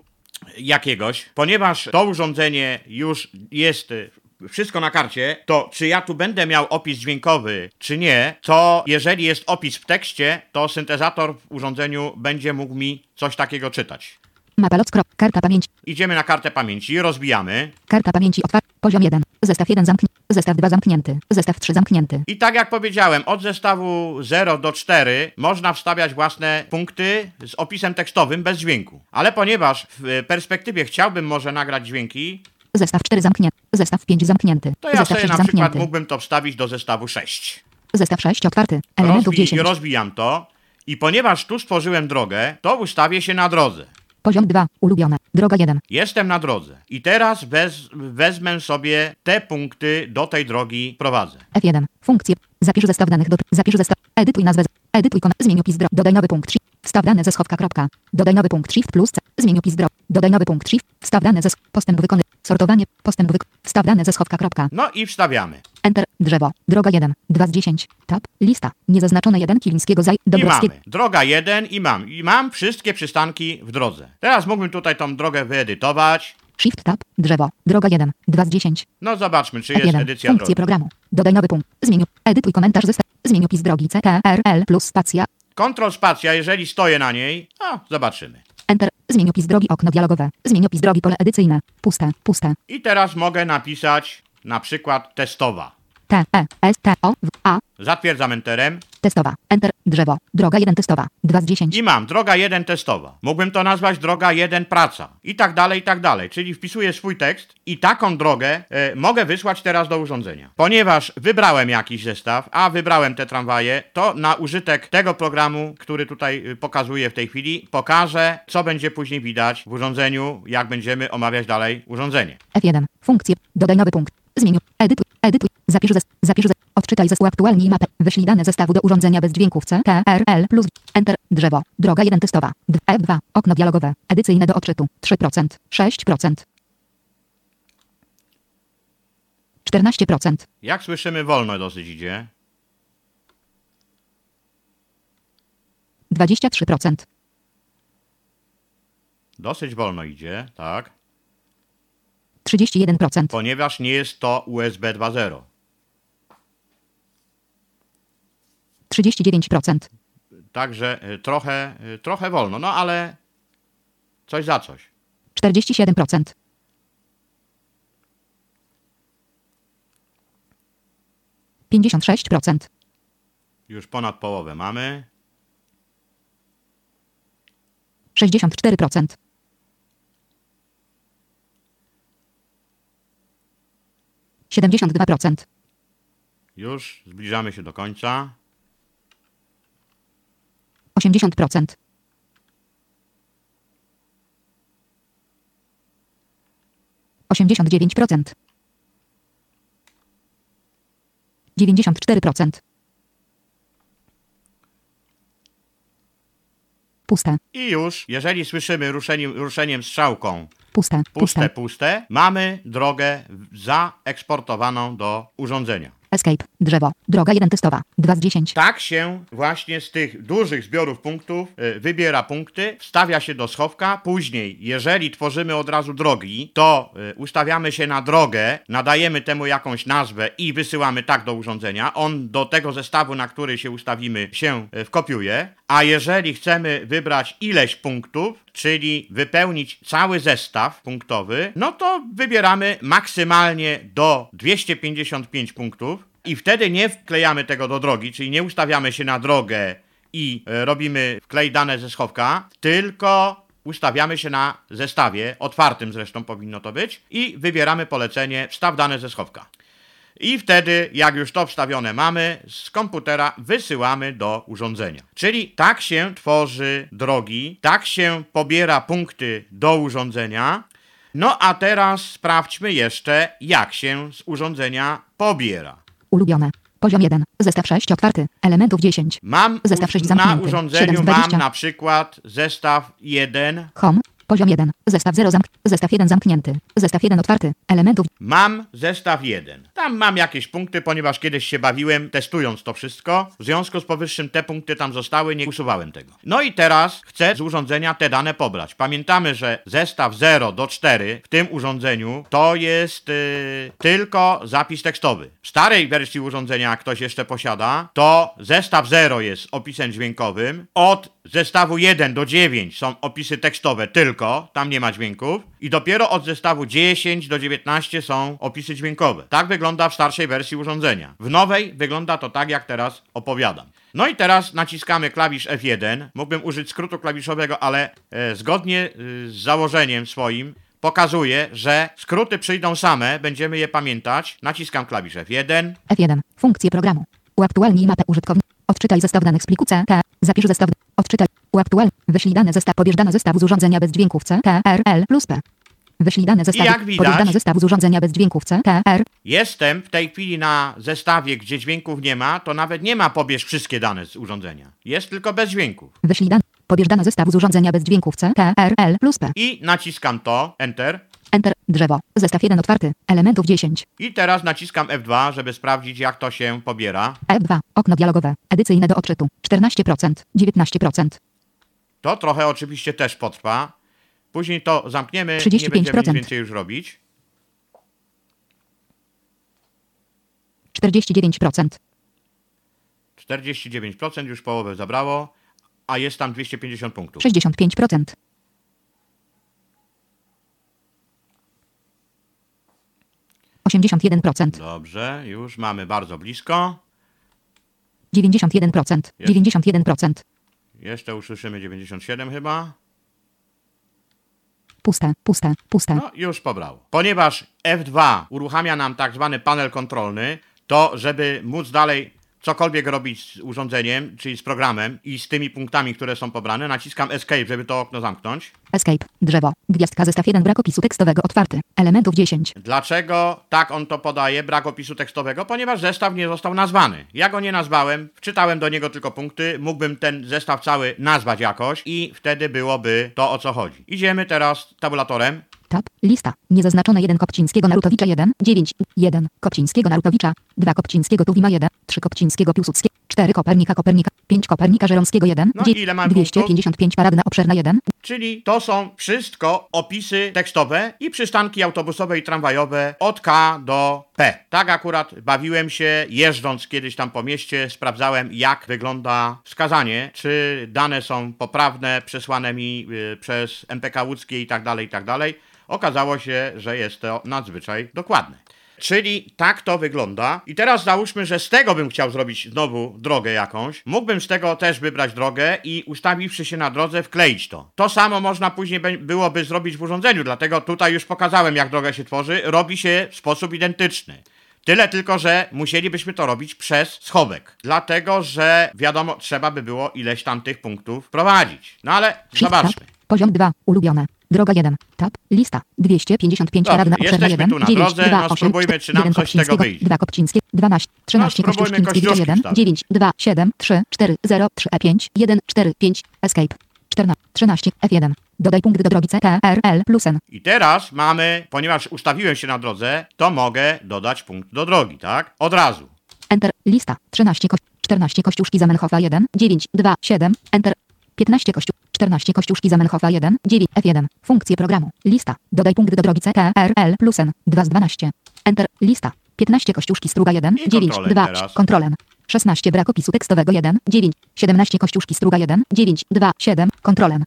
jakiegoś, ponieważ to urządzenie już jest y, wszystko na karcie, to czy ja tu będę miał opis dźwiękowy, czy nie, to jeżeli jest opis w tekście, to syntezator w urządzeniu będzie mógł mi coś takiego czytać. mapa loc, krop, karta pamięci, Idziemy na kartę pamięci, rozbijamy. karta pamięci otwarta, poziom 1, zestaw 1 zamknięty, zestaw 2 zamknięty, zestaw 3 zamknięty. I tak jak powiedziałem, od zestawu 0 do 4 można wstawiać własne punkty z opisem tekstowym bez dźwięku. Ale ponieważ w perspektywie chciałbym może nagrać dźwięki, Zestaw 4 zamknięty. Zestaw 5 zamknięty. to ja Zestaw sobie 6 na przykład zamknięty. mógłbym to wstawić do zestawu 6. Zestaw 6 otwarty. Elementów Rozbi- 10. rozbijam to i ponieważ tu stworzyłem drogę, to ustawię się na drodze. Poziom 2. Ulubione. Droga 1. Jestem na drodze. I teraz wez, wezmę sobie te punkty do tej drogi prowadzę. F1. Funkcje. Zapisz zestaw danych do... Zapisz zestaw... Edytuj nazwę... Edytuj kon... Zmień opis dro... Dodaj nowy punkt. Shift. Wstaw dane ze schowka. Kropka. Dodaj nowy punkt. Shift plus C. Zmień opis dro... Dodaj nowy punkt. Shift. Wstaw dane ze... Postęp wykony... Sortowanie. Postęp wyk... Wstaw dane ze schowka. Kropka. No i wstawiamy. Enter. Drzewo. Droga 1. 2 z 10. Tab. Lista. Niezaznaczone 1 Kilińskiego Zaj... I Dąbrowskiego... mamy. Droga 1 i mam. I mam wszystkie przystanki w drodze. Teraz mógłbym tutaj tą drogę wyedytować. Shift tab. Drzewo. Droga 1. 2 z 10. No zobaczmy, czy jest F1. edycja Funkcje drogi. programu. Dodaj nowy punkt. Zmień. Edytuj komentarz zestaw. Zmień opis drogi C, T, R, L plus spacja. Kontrol spacja, jeżeli stoję na niej, a zobaczymy. Enter. Zmień opis drogi okno dialogowe. Zmień opis drogi pole edycyjne. Puste. Puste. I teraz mogę napisać na przykład testowa. T, E, S, T, O, W, A. Zatwierdzam enterem Testowa. Enter. Drzewo. Droga 1 testowa. 2 z 10. i mam droga 1 testowa. Mógłbym to nazwać droga 1 praca. I tak dalej, i tak dalej. Czyli wpisuję swój tekst i taką drogę e, mogę wysłać teraz do urządzenia. Ponieważ wybrałem jakiś zestaw, a wybrałem te tramwaje, to na użytek tego programu, który tutaj y, pokazuję w tej chwili, pokażę, co będzie później widać w urządzeniu, jak będziemy omawiać dalej urządzenie. F1. Funkcje. Dodaj nowy punkt. Zmień. Edytuj. Edytuj. Zapisz zestaw. Zapisz zestaw. Odczytaj zespół aktualnij mapę. Wyślij dane zestawu do urządzenia bez dźwięków C, T, R, L plus. Enter. Drzewo. Droga 1 testowa. D- F2. Okno dialogowe. Edycyjne do odczytu. 3%. 6%. 14%. Jak słyszymy, wolno dosyć idzie. 23%. Dosyć wolno idzie, tak? 31%. Ponieważ nie jest to USB 2.0. 39%. Także y, trochę, y, trochę wolno, no ale coś za coś. 47%. Pięćdziesiąt sześć procent, Już ponad połowę mamy. sześćdziesiąt cztery procent, siedemdziesiąt dwa procent, Już zbliżamy się do końca. osiemdziesiąt procent, osiemdziesiąt dziewięć procent, dziewięćdziesiąt cztery procent, Puste. I już, jeżeli słyszymy ruszeniem, ruszeniem strzałką Puste. puste, Puste. puste, mamy drogę zaeksportowaną do urządzenia. Escape. Drzewo. Droga 1 testowa. 2 z 10. Tak się właśnie z tych dużych zbiorów punktów y, wybiera punkty, wstawia się do schowka. Później, jeżeli tworzymy od razu drogi, to y, ustawiamy się na drogę, nadajemy temu jakąś nazwę i wysyłamy tak do urządzenia. On do tego zestawu, na który się ustawimy, się y, wkopiuje. A jeżeli chcemy wybrać ileś punktów, czyli wypełnić cały zestaw punktowy, no to wybieramy maksymalnie do 255 punktów i wtedy nie wklejamy tego do drogi, czyli nie ustawiamy się na drogę i e, robimy wklej dane ze schowka, tylko ustawiamy się na zestawie, otwartym zresztą powinno to być, i wybieramy polecenie wstaw dane ze schowka. I wtedy, jak już to wstawione mamy, z komputera wysyłamy do urządzenia. Czyli tak się tworzy drogi, tak się pobiera punkty do urządzenia. No a teraz sprawdźmy jeszcze, jak się z urządzenia pobiera. Ulubione. Poziom 1. Zestaw 6 otwarty. Elementów 10. Mam Zestaw u- sześć na zamknięty. urządzeniu Siedem z mam dwadzieścia. na przykład zestaw 1, Home. Poziom 1. Zestaw 0 zamk. Zestaw 1 zamknięty. Zestaw 1 otwarty. Elementów Mam zestaw 1. Tam mam jakieś punkty, ponieważ kiedyś się bawiłem testując to wszystko. W związku z powyższym te punkty tam zostały, nie usuwałem tego. No i teraz chcę z urządzenia te dane pobrać. Pamiętamy, że zestaw 0 do 4 w tym urządzeniu to jest yy, tylko zapis tekstowy. W starej wersji urządzenia, jak ktoś jeszcze posiada, to zestaw 0 jest opisem dźwiękowym. Od zestawu 1 do 9 są opisy tekstowe tylko, tam nie ma dźwięków. I dopiero od zestawu 10 do 19 są opisy dźwiękowe. Tak wygląda w starszej wersji urządzenia. W nowej wygląda to tak, jak teraz opowiadam. No i teraz naciskamy klawisz F1. Mógłbym użyć skrótu klawiszowego, ale e, zgodnie e, z założeniem swoim pokazuje, że skróty przyjdą same, będziemy je pamiętać. Naciskam klawisz F1. F1. Funkcje programu. Uaktualnij mapę użytkownika. Odczytaj zestaw danych z pliku CT. Zapisz zestaw. Odczytaj. Uaktualnij. Wyślij dane zestaw. Pobierz dane zestawu z urządzenia bez dźwięków C, T, R, L plus P. Wyślij dane zestawu. jak widać- Pobierz dane zestawu z urządzenia bez dźwięków C, T, R. Jestem w tej chwili na zestawie, gdzie dźwięków nie ma, to nawet nie ma pobierz wszystkie dane z urządzenia. Jest tylko bez dźwięków. Wyślij dane. Pobierz dane zestawu z urządzenia bez dźwięków C, T, R, L plus P. I naciskam to, Enter. Enter. Drzewo. Zestaw 1 otwarty. Elementów 10. I teraz naciskam F2, żeby sprawdzić, jak to się pobiera. F2. Okno dialogowe. Edycyjne do odczytu. 14%. 19%. To trochę oczywiście też potrwa. Później to zamkniemy, 35%. nie będziemy nic więcej już robić. 49%. 49% już połowę zabrało, a jest tam 250 punktów. 65%. 81%. Dobrze, już mamy bardzo blisko. 91%. Jest. 91%. Jeszcze usłyszymy 97 chyba. Puste, puste, puste. No, już pobrało. Ponieważ F2 uruchamia nam tak zwany panel kontrolny, to żeby móc dalej cokolwiek robić z urządzeniem, czyli z programem i z tymi punktami, które są pobrane, naciskam Escape, żeby to okno zamknąć. Escape. Drzewo. Gwiazdka zestaw 1 brak opisu tekstowego otwarty. Elementów 10. Dlaczego tak on to podaje, brak opisu tekstowego? Ponieważ zestaw nie został nazwany. Ja go nie nazwałem, wczytałem do niego tylko punkty, mógłbym ten zestaw cały nazwać jakoś i wtedy byłoby to o co chodzi. Idziemy teraz tabulatorem. Tab. Lista. Niezaznaczone 1 Kopcińskiego Narutowicza 1. 9. 1. Kopcińskiego Narutowicza. 2 Kopcińskiego Tuwima 1. 3 Kopcińskiego Piłsudskiego. 4 Kopernika Kopernika. 5 Kopernika Żeromskiego 1. No i ile mam 255 Paradna Obszerna 1. Czyli to są wszystko opisy tekstowe i przystanki autobusowe i tramwajowe od K do P. Tak akurat bawiłem się jeżdżąc kiedyś tam po mieście, sprawdzałem jak wygląda wskazanie, czy dane są poprawne, przesłane mi y, przez MPK łódzkie i tak dalej, i tak dalej. Okazało się, że jest to nadzwyczaj dokładne. Czyli tak to wygląda. I teraz załóżmy, że z tego bym chciał zrobić znowu drogę jakąś. Mógłbym z tego też wybrać drogę i ustawiwszy się na drodze wkleić to. To samo można później byłoby zrobić w urządzeniu, dlatego tutaj już pokazałem jak droga się tworzy. Robi się w sposób identyczny. Tyle tylko, że musielibyśmy to robić przez schowek. Dlatego, że wiadomo, trzeba by było ileś tam tych punktów prowadzić. No ale zobaczmy. Poziom 2. Ulubione. Droga 1. Tab. Lista. 255 Dobrze, Paradna Obszerna jesteśmy 1. tu na 9. drodze, 2, no 8, spróbujmy, czy nam 1 coś z tego Kopcińskiego, wyjdzie. 2 Kopcińskie. 12. 13 No, Kościuszkińskiego kościuszki 1. wstawić. 9. 2 7 3 4 0 3 E 5 1 4 5. Escape. 14, 13, F1. Dodaj punkt do drogi CTRL plus N. I teraz mamy, ponieważ ustawiłem się na drodze, to mogę dodać punkt do drogi, tak? Od razu. Enter. Lista. 13 kości. 14 kościuszki Zamenhofa 1. 9, 2, 7. Enter. 15 kościół. 14 kościuszki Zamenhofa 1. 9, F1. Funkcje programu. Lista. Dodaj punkt do drogi CTRL plus N. 2 z 12. Enter. Lista. 15 kościuszki Struga 1. I 9, kontrolem 2, teraz. kontrolem. 16 brak opisu tekstowego 1, 9, 17 kościuszki Struga 1, 9, 2, 7, kontrolem.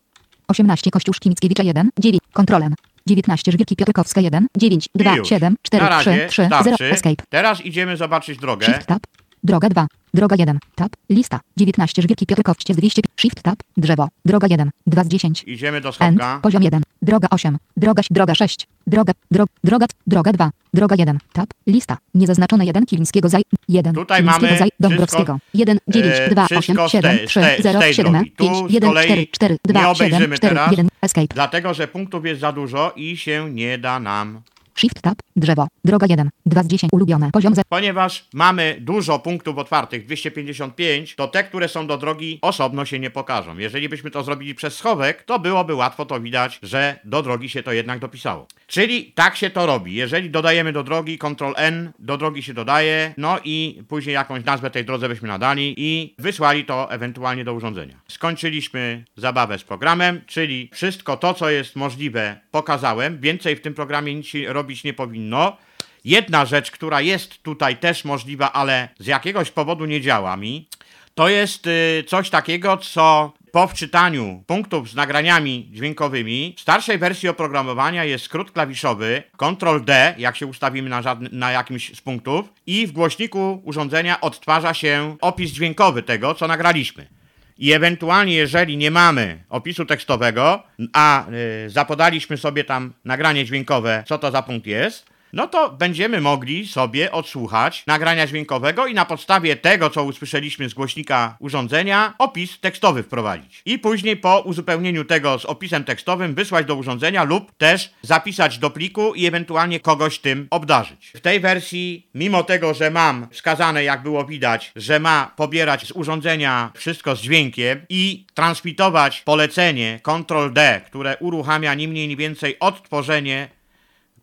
18 kościuszki Mickiewicza 1, 9, kontrolem. 19 Żwirki Piotrkowska 1, 9, 2, I już. 7, 4, Na 3, razie 3, 0, starczy. escape. Teraz idziemy zobaczyć drogę. Shift tab. Droga 2. Droga 1. Tab. Lista. 19 Żwirki Piotrkowście z 200. Shift tab. Drzewo. Droga 1. 2 z 10. Idziemy do End. schowka. Poziom 1. Droga 8. Droga, droga 6. Droga, dro, droga, droga 2. Droga 1. Tab. Lista. Niezaznaczone 1 Kilińskiego zaj. 1. Tutaj Kilińskiego mamy zaj. Dąbrowskiego. 1, 9, e, 2, wszystko 8, z tej- 7, z 3, tej- z 0, tej 7, drogi. Tu 5, z 1, kolei 4, 4, nie 2, 7, obejrzymy 4, teraz. 1. Escape. Dlatego, że punktów jest za dużo i się nie da nam. Shift tab. Drzewo. Droga 1. 2 z 10. Ulubione. Poziom 0. Ponieważ mamy dużo punktów otwartych, 255, to te, które są do drogi, osobno się nie pokażą. Jeżeli byśmy to zrobili przez schowek, to byłoby łatwo to widać, że do drogi się to jednak dopisało. Czyli tak się to robi. Jeżeli dodajemy do drogi, Ctrl N, do drogi się dodaje, no i później jakąś nazwę tej drodze byśmy nadali i wysłali to ewentualnie do urządzenia. Skończyliśmy zabawę z programem, czyli wszystko to, co jest możliwe, pokazałem. Więcej w tym programie nic się robić nie powinno. Jedna rzecz, która jest tutaj też możliwa, ale z jakiegoś powodu nie działa mi, to jest y, coś takiego, co po wczytaniu punktów z nagraniami dźwiękowymi w starszej wersji oprogramowania jest skrót klawiszowy Ctrl D, jak się ustawimy na, na jakimś z punktów i w głośniku urządzenia odtwarza się opis dźwiękowy tego, co nagraliśmy. I ewentualnie, jeżeli nie mamy opisu tekstowego, a y, zapodaliśmy sobie tam nagranie dźwiękowe, co to za punkt jest, no to będziemy mogli sobie odsłuchać nagrania dźwiękowego i na podstawie tego, co usłyszeliśmy z głośnika urządzenia, opis tekstowy wprowadzić. I później po uzupełnieniu tego z opisem tekstowym wysłać do urządzenia lub też zapisać do pliku i ewentualnie kogoś tym obdarzyć. W tej wersji, mimo tego, że mam wskazane, jak było widać, że ma pobierać z urządzenia wszystko z dźwiękiem i transmitować polecenie Ctrl D, które uruchamia ni mniej ni więcej odtworzenie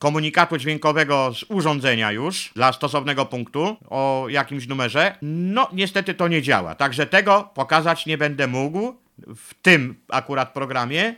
komunikatu dźwiękowego z urządzenia już dla stosownego punktu o jakimś numerze. No, niestety to nie działa. Także tego pokazać nie będę mógł w tym akurat programie.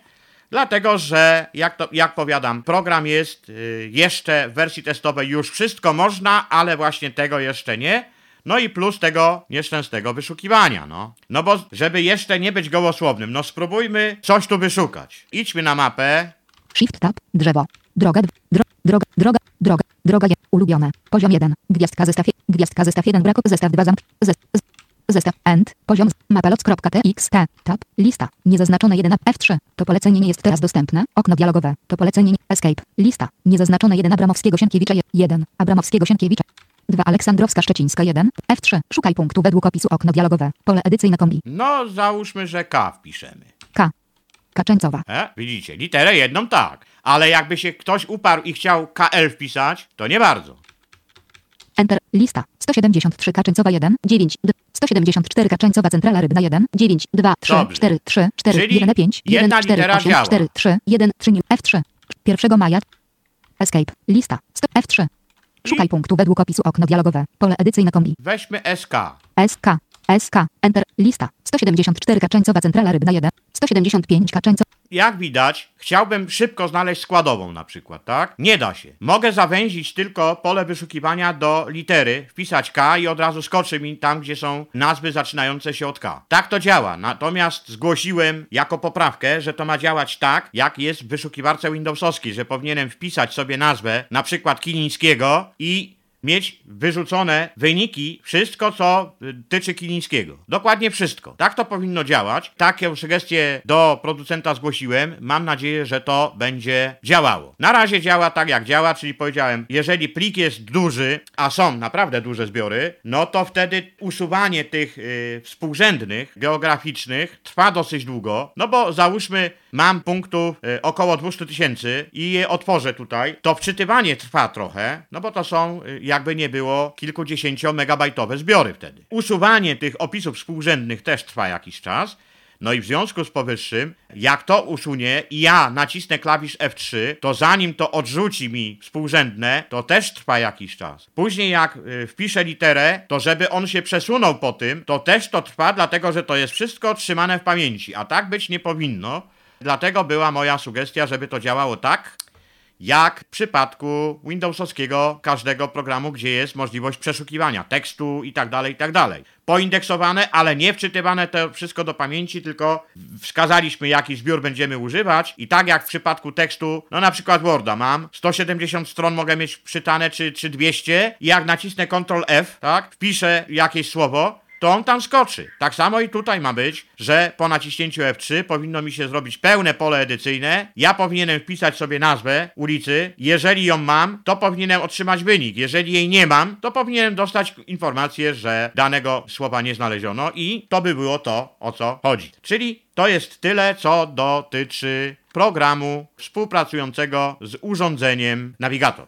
Dlatego, że jak, to, jak powiadam, program jest y, jeszcze w wersji testowej już wszystko można, ale właśnie tego jeszcze nie. No i plus tego nieszczęsnego wyszukiwania, no. No bo żeby jeszcze nie być gołosłownym, no spróbujmy coś tu wyszukać. Idźmy na mapę, Shift tab. Drzewo. Droga. Dro, droga. Droga. Droga. Droga 1. Ulubione. Poziom 1. Gwiazdka zestaw. Gwiazdka zestaw 1. Brak. Zestaw 2. Zamk. Zestaw. End. Poziom. Mapaloc.txt. Tab. Lista. Niezaznaczone 1. F3. To polecenie nie jest teraz dostępne. Okno dialogowe. To polecenie nie. Escape. Lista. Niezaznaczone 1. Abramowskiego Sienkiewicza 1. Abramowskiego Sienkiewicza. 2. Aleksandrowska Szczecińska 1. F3. Szukaj punktu według opisu okno dialogowe. Pole edycyjne kombi. no załóżmy, że K wpiszemy. Kaczęcowa. E? Widzicie, literę jedną tak, ale jakby się ktoś uparł i chciał KL wpisać, to nie bardzo. Enter. Lista. 173 Kaczyńcowa 1, 9, d- 174 Kaczyńcowa Centrala Rybna 1, 9, 2, 3, Dobrze. 4, 3, 4, Czyli 1, 5, 1, jedna 4, litera 8, działa. 4, 3, 1, 3, New, F3. 1 maja. Escape. Lista. 100, F3. Szukaj punktu według opisu okno dialogowe. Pole edycyjne kombi. Weźmy SK. SK. SK. Enter. Lista. 174 Kaczyńcowa Centrala Rybna 1, 175 Kaczyńcowa. Jak widać, chciałbym szybko znaleźć składową na przykład, tak? Nie da się. Mogę zawęzić tylko pole wyszukiwania do litery, wpisać K i od razu skoczy mi tam, gdzie są nazwy zaczynające się od K. Tak to działa. Natomiast zgłosiłem jako poprawkę, że to ma działać tak, jak jest w wyszukiwarce Windowsowskiej, że powinienem wpisać sobie nazwę, na przykład Kilińskiego i mieć wyrzucone wyniki, wszystko co y, tyczy Kilińskiego. Dokładnie wszystko. Tak to powinno działać. Takie sugestie do producenta zgłosiłem. Mam nadzieję, że to będzie działało. Na razie działa tak jak działa, czyli powiedziałem, jeżeli plik jest duży, a są naprawdę duże zbiory, no to wtedy usuwanie tych y, współrzędnych, geograficznych trwa dosyć długo, no bo załóżmy mam punktów y, około 200 tysięcy i je otworzę tutaj, to wczytywanie trwa trochę, no bo to są y, jakby nie było kilkudziesięciomegabajtowe zbiory wtedy. Usuwanie tych opisów współrzędnych też trwa jakiś czas. No i w związku z powyższym, jak to usunie i ja nacisnę klawisz F3, to zanim to odrzuci mi współrzędne, to też trwa jakiś czas. Później jak y, wpiszę literę, to żeby on się przesunął po tym, to też to trwa, dlatego że to jest wszystko trzymane w pamięci, a tak być nie powinno. Dlatego była moja sugestia, żeby to działało tak, jak w przypadku Windowsowskiego każdego programu, gdzie jest możliwość przeszukiwania tekstu i tak dalej, i tak dalej. Poindeksowane, ale nie wczytywane to wszystko do pamięci, tylko wskazaliśmy jaki zbiór będziemy używać i tak jak w przypadku tekstu, no na przykład Worda mam, 170 stron mogę mieć czytane czy, czy 200 i jak nacisnę Ctrl F, tak, wpiszę jakieś słowo, to on tam skoczy. Tak samo i tutaj ma być, że po naciśnięciu F3 powinno mi się zrobić pełne pole edycyjne. Ja powinienem wpisać sobie nazwę ulicy. Jeżeli ją mam, to powinienem otrzymać wynik. Jeżeli jej nie mam, to powinienem dostać informację, że danego słowa nie znaleziono i to by było to, o co chodzi. Czyli to jest tyle, co dotyczy programu współpracującego z urządzeniem Navigator.